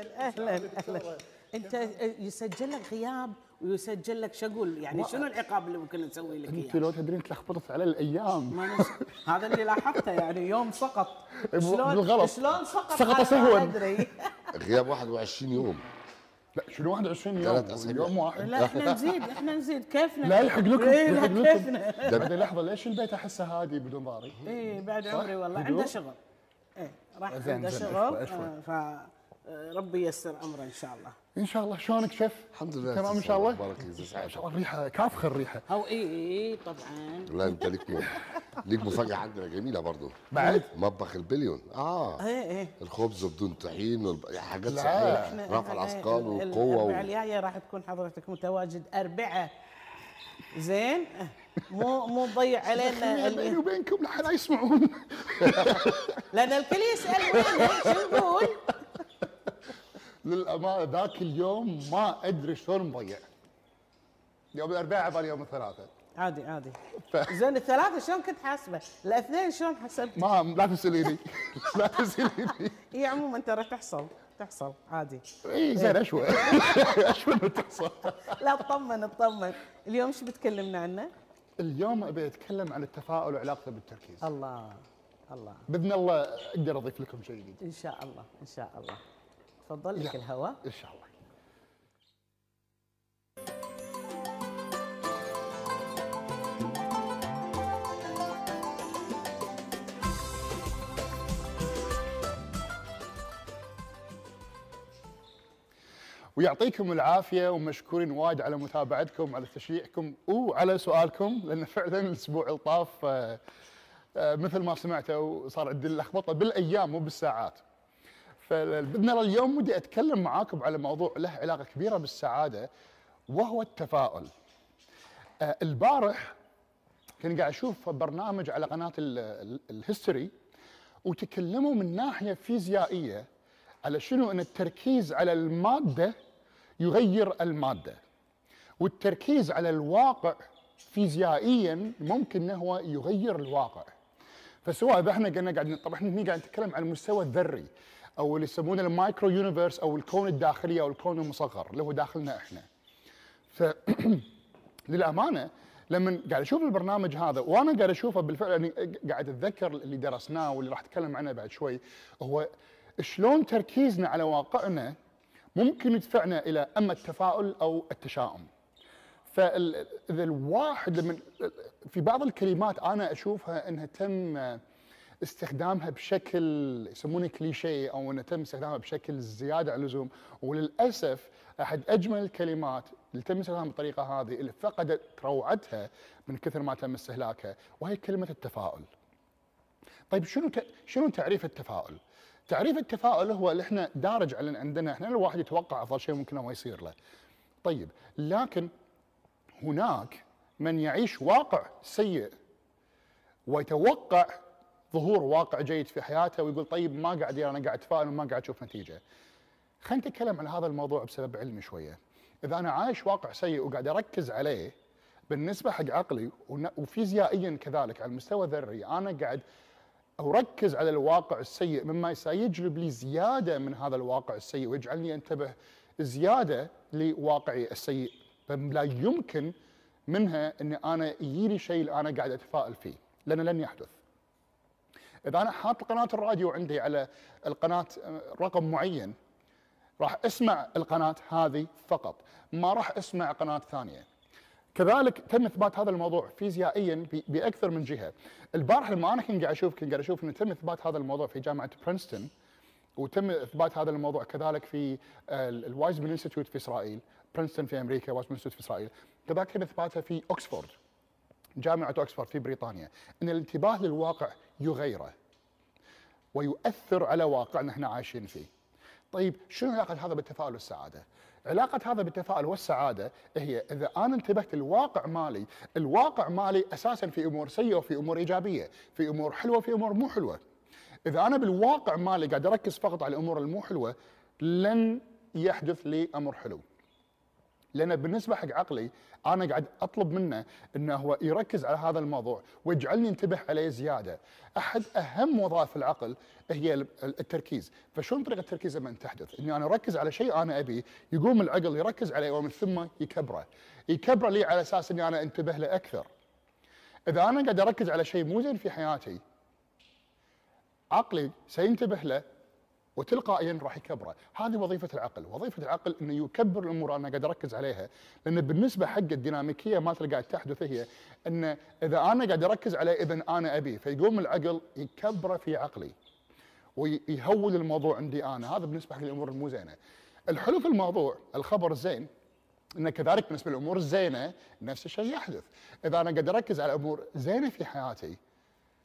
أهلا أهلا أهلا أنت يسجل لك غياب ويسجل لك شغل يعني شنو العقاب اللي ممكن نسوي لك أنت إياه؟ لو تدرين تلخبطت على الأيام ما. هذا اللي لاحظته يعني يوم سقط شلون بالغلط. شلون سقط سقط سهواً. أدري غياب 21 يوم لا شنو 21 يوم ثلاث أسابيع. يوم واحد لا إحنا نزيد إحنا نزيد كيفنا لا يلحق لكم إيه، لا يلحق لكم كيفنا بعدين لحظة ليش البيت أحسه هادي بدون ضاري؟ إيه بعد؟ عمري والله؟ عنده شغل إيه راح عنده شغل ف آه، ربي ييسر أمره إن شاء الله. إن شاء الله. شلونك شيف؟ الحمد لله تمام إن شاء الله؟ بارك الله ما سعد شاء الله. الريحة كافخه الريحة. أو إيه إيه طبعا. لا أنت ليك م... ليك مفاجأة عندنا جميلة برضو. بعد؟ مطبخ البليون. آه. إيه إيه. الخبز بدون طحين والب... حاجات لا. صحية. رفع الأثقال ال- والقوة الاربعاء. الجاية راح تكون حضرتك متواجد. أربعة. زين. مو مو تضيع علينا بيني وبينكم لا لا يسمعون. لأن الكل يسأل وين؟ شو نقول؟ للأمانة ذاك اليوم ما أدري شلون مضيع يوم الأربعاء عبالي يوم الثلاثاء عادي عادي. ف- زين الثلاثة شلون كنت حاسبة؟ الأثنين شلون حسبت؟ ما لا تسأليني. لا تسأليني. هي عموما ترى تحصل تحصل عادي. إي زين اشوى اشوى انه تحصل لا اطمن اطمن. اليوم شو بتكلمنا عنه؟ اليوم أبي أتكلم عن التفاؤل وعلاقته بالتركيز. الله الله. بإذن الله أقدر أضيف لكم شيء جديد. إن شاء الله إن شاء الله. تفضل لك الهواء إن شاء الله ويعطيكم العافية ومشكورين وايد على متابعتكم على تشجيعكم وعلى سؤالكم لأن فعلا الأسبوع الطاف آه، آه، مثل ما سمعتوا صار عندي لخبطه بالأيام مو بالساعات. فباذن الله اليوم ودي أتكلم معاكم على موضوع له علاقة كبيرة بالسعادة وهو التفاؤل. آه، البارح كنت قاعد أشوف برنامج على قناة ال- ال- الهيستوري وتكلموا من ناحية فيزيائية على شنو إن التركيز على المادة يغير المادة. والتركيز على الواقع فيزيائيا ممكن إنه هو يغير الواقع. فسواء إحنا قلنا قاعد طبعا إحنا قاعد نتكلم عن المستوى الذري أو اللي يسمونه ال micro universe أو الكون الداخلي أو الكون المصغر اللي هو داخلنا إحنا. ف للأمانة لما قاعد أشوف البرنامج هذا وأنا قاعد أشوفه بالفعل يعني قاعد أتذكر اللي درسناه واللي راح أتكلم عنه بعد شوي هو شلون تركيزنا على واقعنا ممكن يدفعنا إلى أما التفاؤل أو التشاؤم. فاذا الواحد لما في بعض الكلمات أنا أشوفها إنها تم استخدامها بشكل يسمونه كليشيه أو إنه تم استخدامها بشكل زيادة عن اللزوم وللأسف أحد أجمل الكلمات اللي تم استخدامها بالطريقة هذه اللي فقدت روعتها من كثر ما تم استهلاكها وهي كلمة التفاؤل. طيب شنو ت... شنو تعريف التفاؤل؟ تعريف التفاؤل هو اللي إحنا دارج عندنا إحنا الواحد يتوقع أفضل شيء ممكن هو يصير له. طيب لكن هناك من يعيش واقع سيء ويتوقع ظهور واقع جيد في حياته ويقول طيب ما قاعد أنا قاعد اتفائل وما قاعد أشوف نتيجة. خلينا نتكلم عن هذا الموضوع بسبب علمي شوية. إذا أنا عايش واقع سيء وقاعد أركز عليه بالنسبة حق عقلي وفيزيائيا كذلك على المستوى الذري أنا قاعد أركز على الواقع السيء مما سيجلب لي زيادة من هذا الواقع السيء ويجعلني أنتبه زيادة لواقعي السيء فلا يمكن منها ان أنا يجيني شيء أنا قاعد أتفائل فيه لأنه لن يحدث. إذا أنا حاط قناة الراديو عندي على القناة آه، رقم معين راح أسمع القناة هذه فقط ما راح أسمع قناة ثانية. كذلك تم إثبات هذا الموضوع فيزيائيا بأكثر من جهة. البارح لما أنا كنت قاعد أشوف كنت قاعد أشوف إنه تم إثبات هذا الموضوع في جامعة برينستون وتم إثبات هذا الموضوع كذلك في ال Weizmann Institute في إسرائيل، برينستون في أمريكا، Weizmann Institute في إسرائيل، كذلك تم اثباتها في اوكسفورد جامعة اوكسفورد في بريطانيا، إن الانتباه للواقع يغيره ويؤثر على واقعنا إحنا عايشين فيه. طيب شنو علاقة هذا بالتفاؤل والسعادة؟ علاقة هذا بالتفاؤل والسعادة هي إذا أنا انتبهت الواقع مالي، الواقع مالي أساسا في أمور سيئة وفي أمور إيجابية، في أمور حلوة وفي أمور مو حلوة. إذا أنا بالواقع مالي قاعد أركز فقط على الأمور المو حلوة لن يحدث لي أمر حلو. لأن بالنسبة حق عقلي أنا قاعد أطلب منه إنه هو يركز على هذا الموضوع ويجعلني انتبه عليه زيادة. أحد أهم وظائف العقل هي ال- التركيز، فشلون طريقة التركيز لما تحدث؟ إني أنا أركز على شيء أنا ابيه، يقوم العقل يركز عليه ومن ثم يكبره. يكبره لي على أساس إني أنا أنتبه له أكثر. إذا أنا قاعد أركز على شيء مو زين في حياتي عقلي سينتبه له وتلقائيا راح يكبره، هذه وظيفة العقل، وظيفة العقل إنه يكبر الأمور أنا قاعد أركز عليها، لأن بالنسبة حق الديناميكية مالت اللي قاعد تحدث هي ان إذا أنا قاعد أركز عليه اذا أنا ابيه، فيقوم العقل يكبره في عقلي. ويهول الموضوع عندي أنا، هذا بالنسبة حق الأمور المو زينه. الحلو في الموضوع الخبر الزين إن كذلك بالنسبة للأمور الزينه نفس الشيء يحدث، إذا أنا قاعد أركز على أمور زينة في حياتي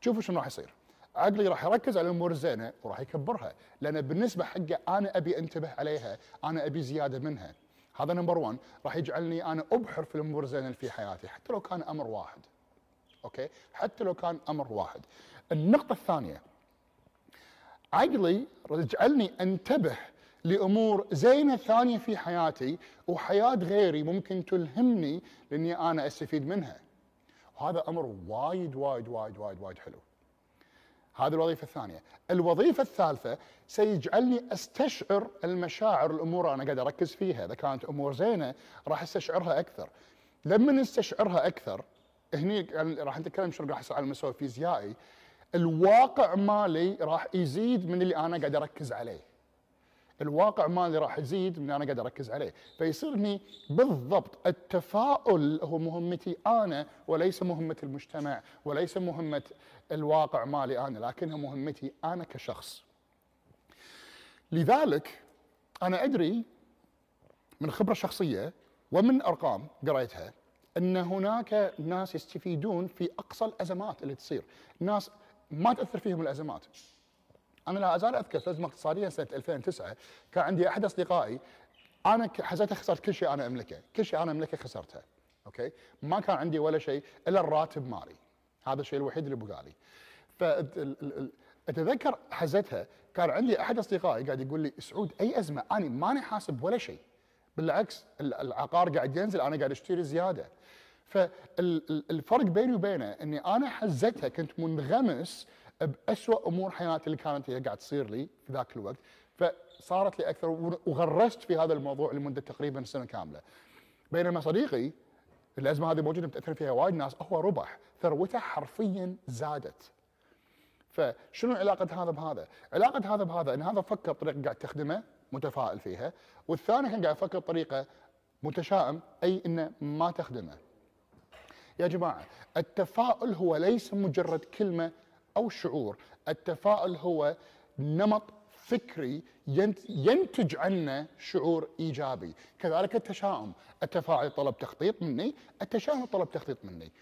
شوفوا شنو راح يصير. عقلي راح يركز على الأمور الزينه وراح يكبرها. لأن بالنسبة حقه أنا أبي أنتبه عليها أنا أبي زيادة منها. هذا number 1 راح يجعلني أنا أبحر في الأمور الزينه في حياتي حتى لو كان أمر واحد. okay؟ حتى لو كان أمر واحد. النقطة الثانية. عقلي يجعلني أنتبه لأمور زينة ثانية في حياتي وحياة غيري ممكن تلهمني لأني أنا أستفيد منها. وهذا أمر وايد وايد وايد وايد وايد حلو. هذه الوظيفة الثانية. الوظيفة الثالثة سيجعلني أستشعر المشاعر الأمور أنا قاعد أركز فيها. إذا كانت أمور زينة راح أستشعرها أكثر. لما نستشعرها أكثر هني يعني راح نتكلم شنو راح على المستوى الفيزيائي. الواقع مالي راح يزيد من اللي أنا قاعد أركز عليه. الواقع مالي راح يزيد من أنا قاعد أركز عليه. فيصيرني بالضبط التفاؤل هو مهمتي أنا وليس مهمة المجتمع وليس مهمة الواقع مالي أنا لكنها مهمتي أنا كشخص. لذلك أنا أدري من خبرة شخصية ومن أرقام قريتها أن هناك ناس يستفيدون في أقصى الأزمات اللي تصير، ناس ما تأثر فيهم الأزمات. أنا لا أزال أذكر في الازمه الاقتصاديه سنة 2009 كان عندي أحد أصدقائي أنا حسيت خسرت كل شيء أنا أملكه، كل شيء أنا أملكه خسرته. أوكي؟ ما كان عندي ولا شيء إلا الراتب مالي. هذا الشيء الوحيد اللي بقى لي. فاتذكر حزتها كان عندي أحد أصدقائي قاعد يقول لي سعود أي أزمة أنا ماني حاسب ولا شيء. بالعكس ال- العقار قاعد ينزل أنا قاعد أشتري زيادة. فالفرق بيني وبينه إني أنا حزتها كنت منغمس بأسوأ أمور حياتي اللي كانت هي قاعد تصير لي في ذاك الوقت فصارت لي أكثر وغرست في هذا الموضوع لمدة تقريبا سنة كاملة. بينما صديقي الأزمة هذه موجودة متاثر فيها وايد ناس هو ربح ثروته حرفيا زادت. فشنو علاقة هذا بهذا؟ علاقة هذا بهذا إن هذا فكر بطريقه قاعد تخدمه متفائل فيها والثاني كان قاعد يفكر بطريقه متشائم أي إنه ما تخدمه. يا جماعة التفاؤل هو ليس مجرد كلمة أو شعور، التفاؤل هو نمط فكري ينت- ينتج عنه شعور إيجابي، كذلك التشاؤم، التفاؤل طلب تخطيط مني، التشاؤم طلب تخطيط مني.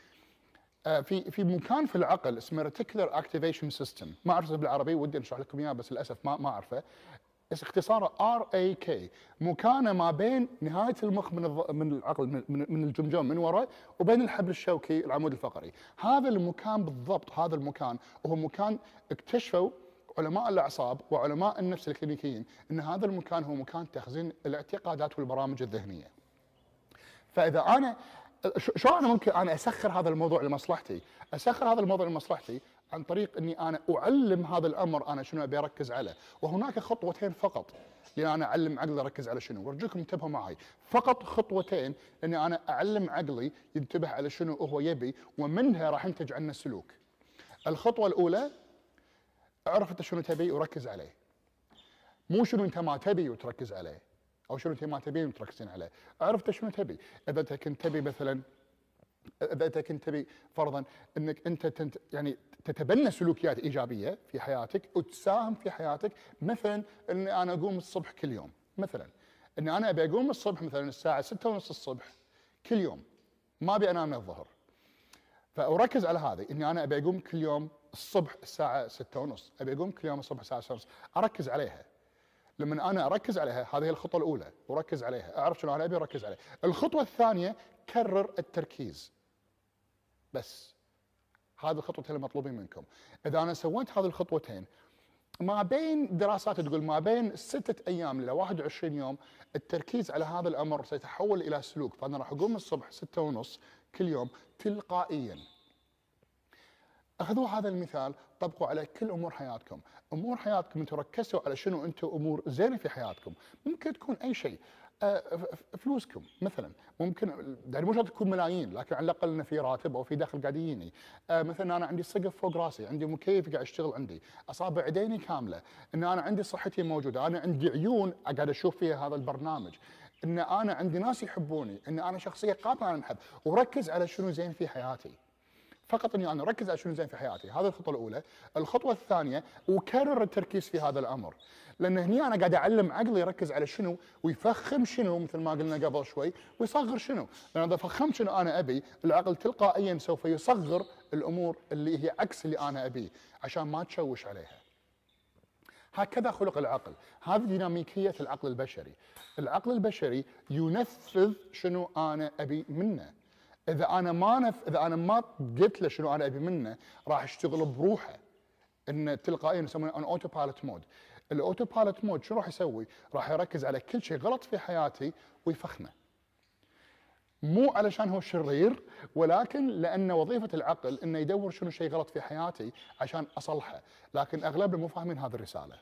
آه، في في مكان في العقل اسمه reticular activation system ما اعرف اسمه بالعربي ودي اشرح لكم إياه بس للأسف ما ما أعرفه. اختصاره؟ R A S مكانه ما بين نهاية المخ من الض- من العقل من, من- الجمجمه من وراء وبين الحبل الشوكي العمود الفقري. هذا المكان بالضبط هذا المكان وهو مكان اكتشفوا علماء الأعصاب وعلماء النفس الكلينيكيين إن هذا المكان هو مكان تخزين الاعتقادات والبرامج الذهنية. فإذا أنا ش- شلون أنا ممكن أنا أسخر هذا الموضوع لمصلحتي؟ أسخر هذا الموضوع لمصلحتي عن طريق إني أنا أعلم هذا الأمر أنا شنو أبي أركز عليه، وهناك خطوتين فقط لأن أنا أعلم عقلي أركز على شنو، وأرجوكم انتبهوا معي، فقط خطوتين إني أنا أعلم عقلي ينتبه على شنو هو يبي ومنها راح ينتج عنه سلوك. الخطوة الأولى أعرف أنت شنو تبي وركز عليه. مو شنو أنت ما تبي وتركز عليه. أو شنو أنت ما تبين وتركزين عليه. عرفت شنو تبي. إذا أنت كنت تبي مثلا اذا أنت كنت تبي فرضا أنك أنت تنت يعني تتبنى سلوكيات إيجابية في حياتك وتساهم في حياتك. مثلا أني أنا أقوم الصبح كل يوم مثلا أني أنا أبي أقوم الصبح مثلا الساعة 6 ونص الصبح كل يوم ما أبي أنام الظهر. فأركز على هذه أني أنا أبي أقوم كل يوم الصبح الساعة 6 ونص أبي أقوم كل يوم الصبح الساعة 6 ونص. أركز عليها. لما أنا أركز عليها هذه الخطوة الأولى وركز عليها أعرف شنو أنا أبي أركز عليها. الخطوة الثانية كرر التركيز. بس. هذه الخطوتين المطلوبين منكم. إذا أنا سويت هذه الخطوتين ما بين دراسات تقول ما بين ستة أيام إلى 21 يوم التركيز على هذا الأمر سيتحول إلى سلوك. فأنا راح أقوم الصبح ستة ونص كل يوم تلقائيا. أخذوا هذا المثال طبقوا على كل أمور حياتكم، أمور حياتكم أنتم ركزتوا على شنو أنتم أمور زينة في حياتكم، ممكن تكون أي شيء، فلوسكم مثلا. ممكن يعني شرط تكون ملايين لكن على الأقل إنه في راتب أو في دخل قاعد يجيني، آه، مثلا أنا عندي سقف فوق راسي، عندي مكيف قاعد يشتغل عندي، أصابع عيني كاملة، إن أنا عندي صحتي موجودة، أنا عندي عيون قاعد أشوف فيها هذا البرنامج، إن أنا عندي ناس يحبوني، إن أنا شخصية قابله ان انحب، وركز على شنو زين في حياتي. فقط أني أنا أركز على شنو زين في حياتي، هذه الخطوة الأولى، الخطوة الثانية وكرر التركيز في هذا الأمر، لأن هني أنا قاعد أعلم عقلي يركز على شنو ويفخم شنو مثل ما قلنا قبل شوي ويصغر شنو، لأن إذا فخمت شنو أنا أبي، العقل تلقائيا سوف يصغر الأمور اللي هي عكس اللي أنا ابيه عشان ما تشوش عليها. هكذا خلق العقل. هذه ديناميكية العقل البشري. العقل البشري ينفذ شنو أنا أبي منه. إذا أنا ما نف... إذا أنا ما قلت له شنو أنا أبي منه راح يشتغل بروحه إن تلقائيا يسمونه autopilot mode ال autopilot mode شو راح يسوي؟ راح يركز على كل شيء غلط في حياتي ويفخمه مو علشان هو شرير ولكن لأن وظيفة العقل إنه يدور شنو شيء غلط في حياتي عشان أصلحه، لكن أغلبنا مو فاهمين هذه الرسالة.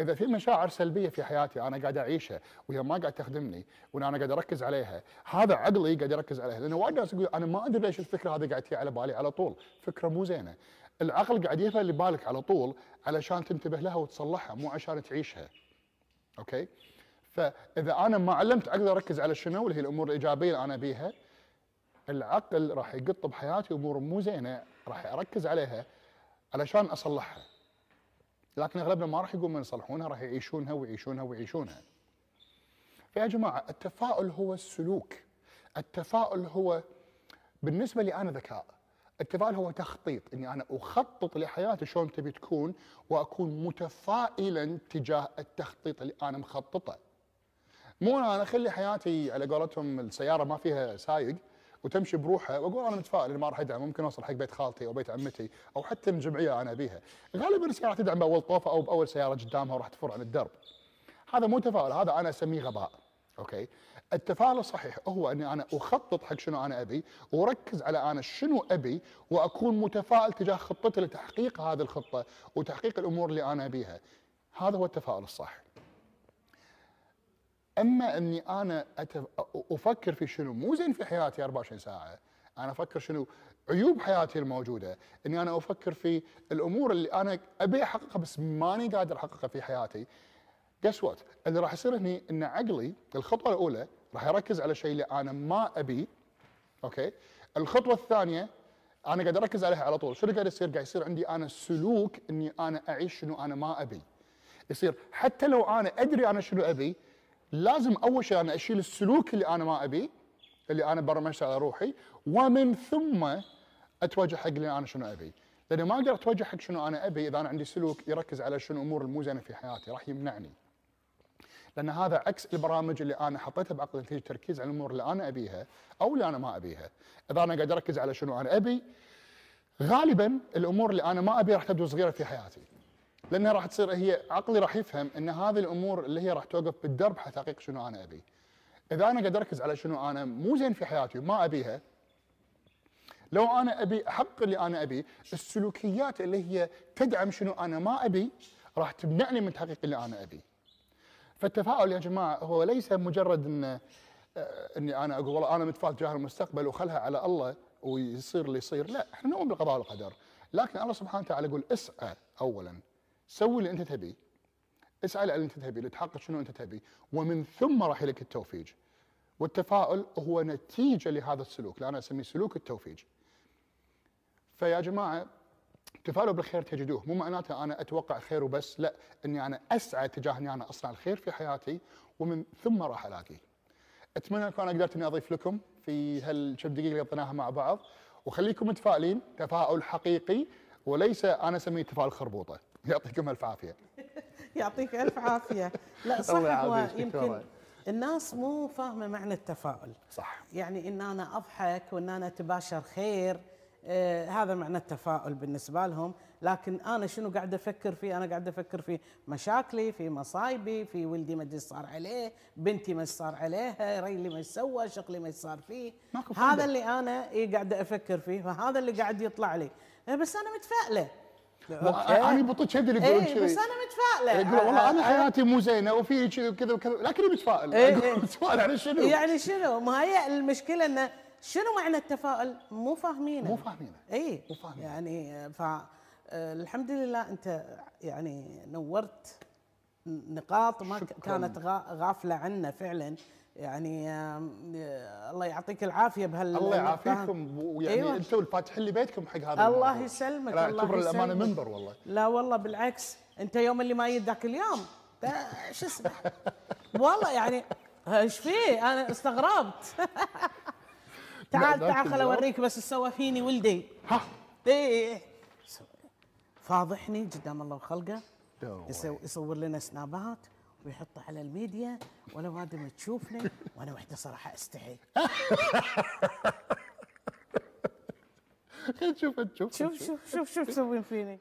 إذا في مشاعر سلبية في حياتي أنا قاعد أعيشها وهي ما قاعد تخدمني وان أنا قاعد أركز عليها، هذا عقلي قاعد يركز عليها، لأنه وايد ناس يقول أنا ما أدري ليش الفكرة هذه قاعد تجي على بالي على طول، فكرة مو زينة. العقل قاعد يفعل اللي بالك على طول علشان تنتبه لها وتصلحها مو عشان تعيشها. أوكي؟ فإذا أنا ما علمت عقلي أركز على شنو اللي هي الأمور الإيجابية اللي أنا ابيها العقل راح يقط بحياتي امور مو زينة راح أركز عليها علشان أصلحها لكن أغلبنا ما راح يقومون يصلحونها راح يعيشونها ويعيشونها ويعيشونها. فيا جماعة التفاؤل هو السلوك. التفاؤل هو بالنسبة لي أنا ذكاء. التفاؤل هو تخطيط إني أنا أخطط لحياتي شلون تبي تكون وأكون متفائلا تجاه التخطيط اللي أنا مخططه. مو أنا اخلي حياتي على قولتهم السيارة ما فيها سايق وتمشي بروحها وأقول أنا متفائل ما راح أدعم ممكن أوصل حق بيت خالتي أو بيت عمتي أو حتى الجمعيه أنا أبيها. غالبا السيارة تدعم بأول طوفة أو بأول سيارة قدامها وراح تفر عن الدرب. هذا مو تفاؤل هذا أنا أسميه غباء. أوكي؟ التفاؤل الصحيح هو إني أنا أخطط حق شنو أنا أبي وأركز على أنا شنو أبي وأكون متفائل تجاه خطتي لتحقيق هذه الخطة وتحقيق الأمور اللي أنا أبيها. هذا هو التفاؤل الصح أما أني أنا. أفكر في شنو مو زين في حياتي 24 ساعة. أنا أفكر شنو عيوب حياتي الموجودة. أني أنا أفكر في الأمور اللي أنا أبي أحققها بس ماني قادر أحققها في حياتي. guess what اللي راح يصير هني إن عقلي الخطوة الأولى راح يركز على شيء اللي أنا ما أبي. okay؟ الخطوة الثانية أنا قاعد أركز عليها على طول. شنو قاعد يصير؟ قاعد يصير عندي أنا سلوك إني أنا أعيش شنو أنا ما أبي. يصير حتى لو أنا أدري أنا شنو أبي لازم أول شيء أنا أشيل السلوك اللي أنا ما ابي اللي أنا برمجته على روحي ومن ثم أتوجه حق اللي أنا شنو ابي لأني ما أقدر أتوجه حق شنو أنا أبي إذا أنا عندي سلوك يركز على شنو الأمور المو زينه في حياتي راح يمنعني. لأن هذا عكس البرامج اللي أنا حطيتها بعقلي نتيجه التركيز على الأمور اللي أنا أبيها أو اللي أنا ما أبيها. إذا أنا قاعد أركز على شنو أنا أبي غالبا الأمور اللي أنا ما أبيها راح تبدو صغيرة في حياتي. لأنها راح تصير هي عقلي راح يفهم إن هذه الأمور اللي هي راح توقف بالدرب حتى تحقيق شنو أنا أبي. إذا أنا قاعد أركز على شنو أنا مو زين في حياتي وما أبيها لو أنا أبي أحقق اللي أنا أبي السلوكيات اللي هي تدعم شنو أنا ما أبي راح تمنعني من تحقيق اللي أنا أبي. فالتفاؤل يا جماعة هو ليس مجرد إن آه، إني أنا أقول والله أنا متفائل تجاه المستقبل وخلها على الله ويصير اللي يصير لا إحنا نؤمن بالقضاء والقدر. لكن الله سبحانه وتعالى يقول اسعى اولا. سوي اللي أنت تبيه. اسعى للي أنت تبيه لتحقق شنو أنت تبيه. ومن ثم راح لك التوفيق والتفاؤل هو نتيجة لهذا السلوك اللي أنا أسميه سلوك التوفيق فيا جماعة تفاؤلوا بالخير تجدوه. مو معناته أنا أتوقع خير وبس لا إني أنا أسعى تجاه إني أنا أصنع الخير في حياتي ومن ثم راح ألاقيه. أتمنى أكون قدرت إني أضيف لكم في هالكم دقيقة اللي قضيناها مع بعض. وخليكم متفائلين تفاؤل حقيقي وليس أنا أسميه تفاؤل خربوطه يعطيكم ألف عافية. يعطيك ألف عافية. لا صح هو يمكن. الناس مو فاهمة معنى التفاؤل. صح. يعني إن أنا أضحك وإن أنا أتباشر خير آه هذا معنى التفاؤل بالنسبة لهم. لكن أنا شنو قاعد أفكر فيه؟ أنا قاعد أفكر في مشاكلي في مصايبي في ولدي ما أدري صار عليه بنتي ما صار عليها ريلي ما سوى شغلي ما صار فيه. هذا. اللي أنا إيه قاعد أفكر فيه فهذا اللي قاعد يطلع لي. بس أنا متفائلة. أنا بطيت شهد اللي يقولون إيه كذي بس أنا متفائلة يقول والله أنا حياتي مو زينة وفي كذا وكذا وكذا لكني متفائل إيه، أقول إيه. متفائل على شنو؟ يعني شنو؟ ما هي المشكلة انه شنو معنى التفاؤل؟ مو فاهمينه مو فاهمينه. اي مو فاهمينه. يعني ف الحمد لله أنت يعني نورت نقاط ما شكراً. كانت غا- غافلة عنا فعلا يعني الله يعطيك العافية بهال الله يعافيكم ويعني أيوة. أنتم الفاتحين لي بيتكم حق هذا الله الموضوع. يسلمك الله أعتبر الأمانة. منبر والله. لا والله بالعكس. أنت يوم اللي ما يدك اليوم. ده شو اسمه؟ والله يعني إيش فيه؟ أنا استغربت. تعال تعال خل. أوريك بس سوى فيني ولدي. ها. إيه. فاضحني قدام الله وخلقه. يصور لنا سنابات. ويحطه على الميديا ولا وادم تشوفني وأنا وحدة صراحة أستحي. نشوف نشوف شوف شوف شوف شوف تسوين فيني.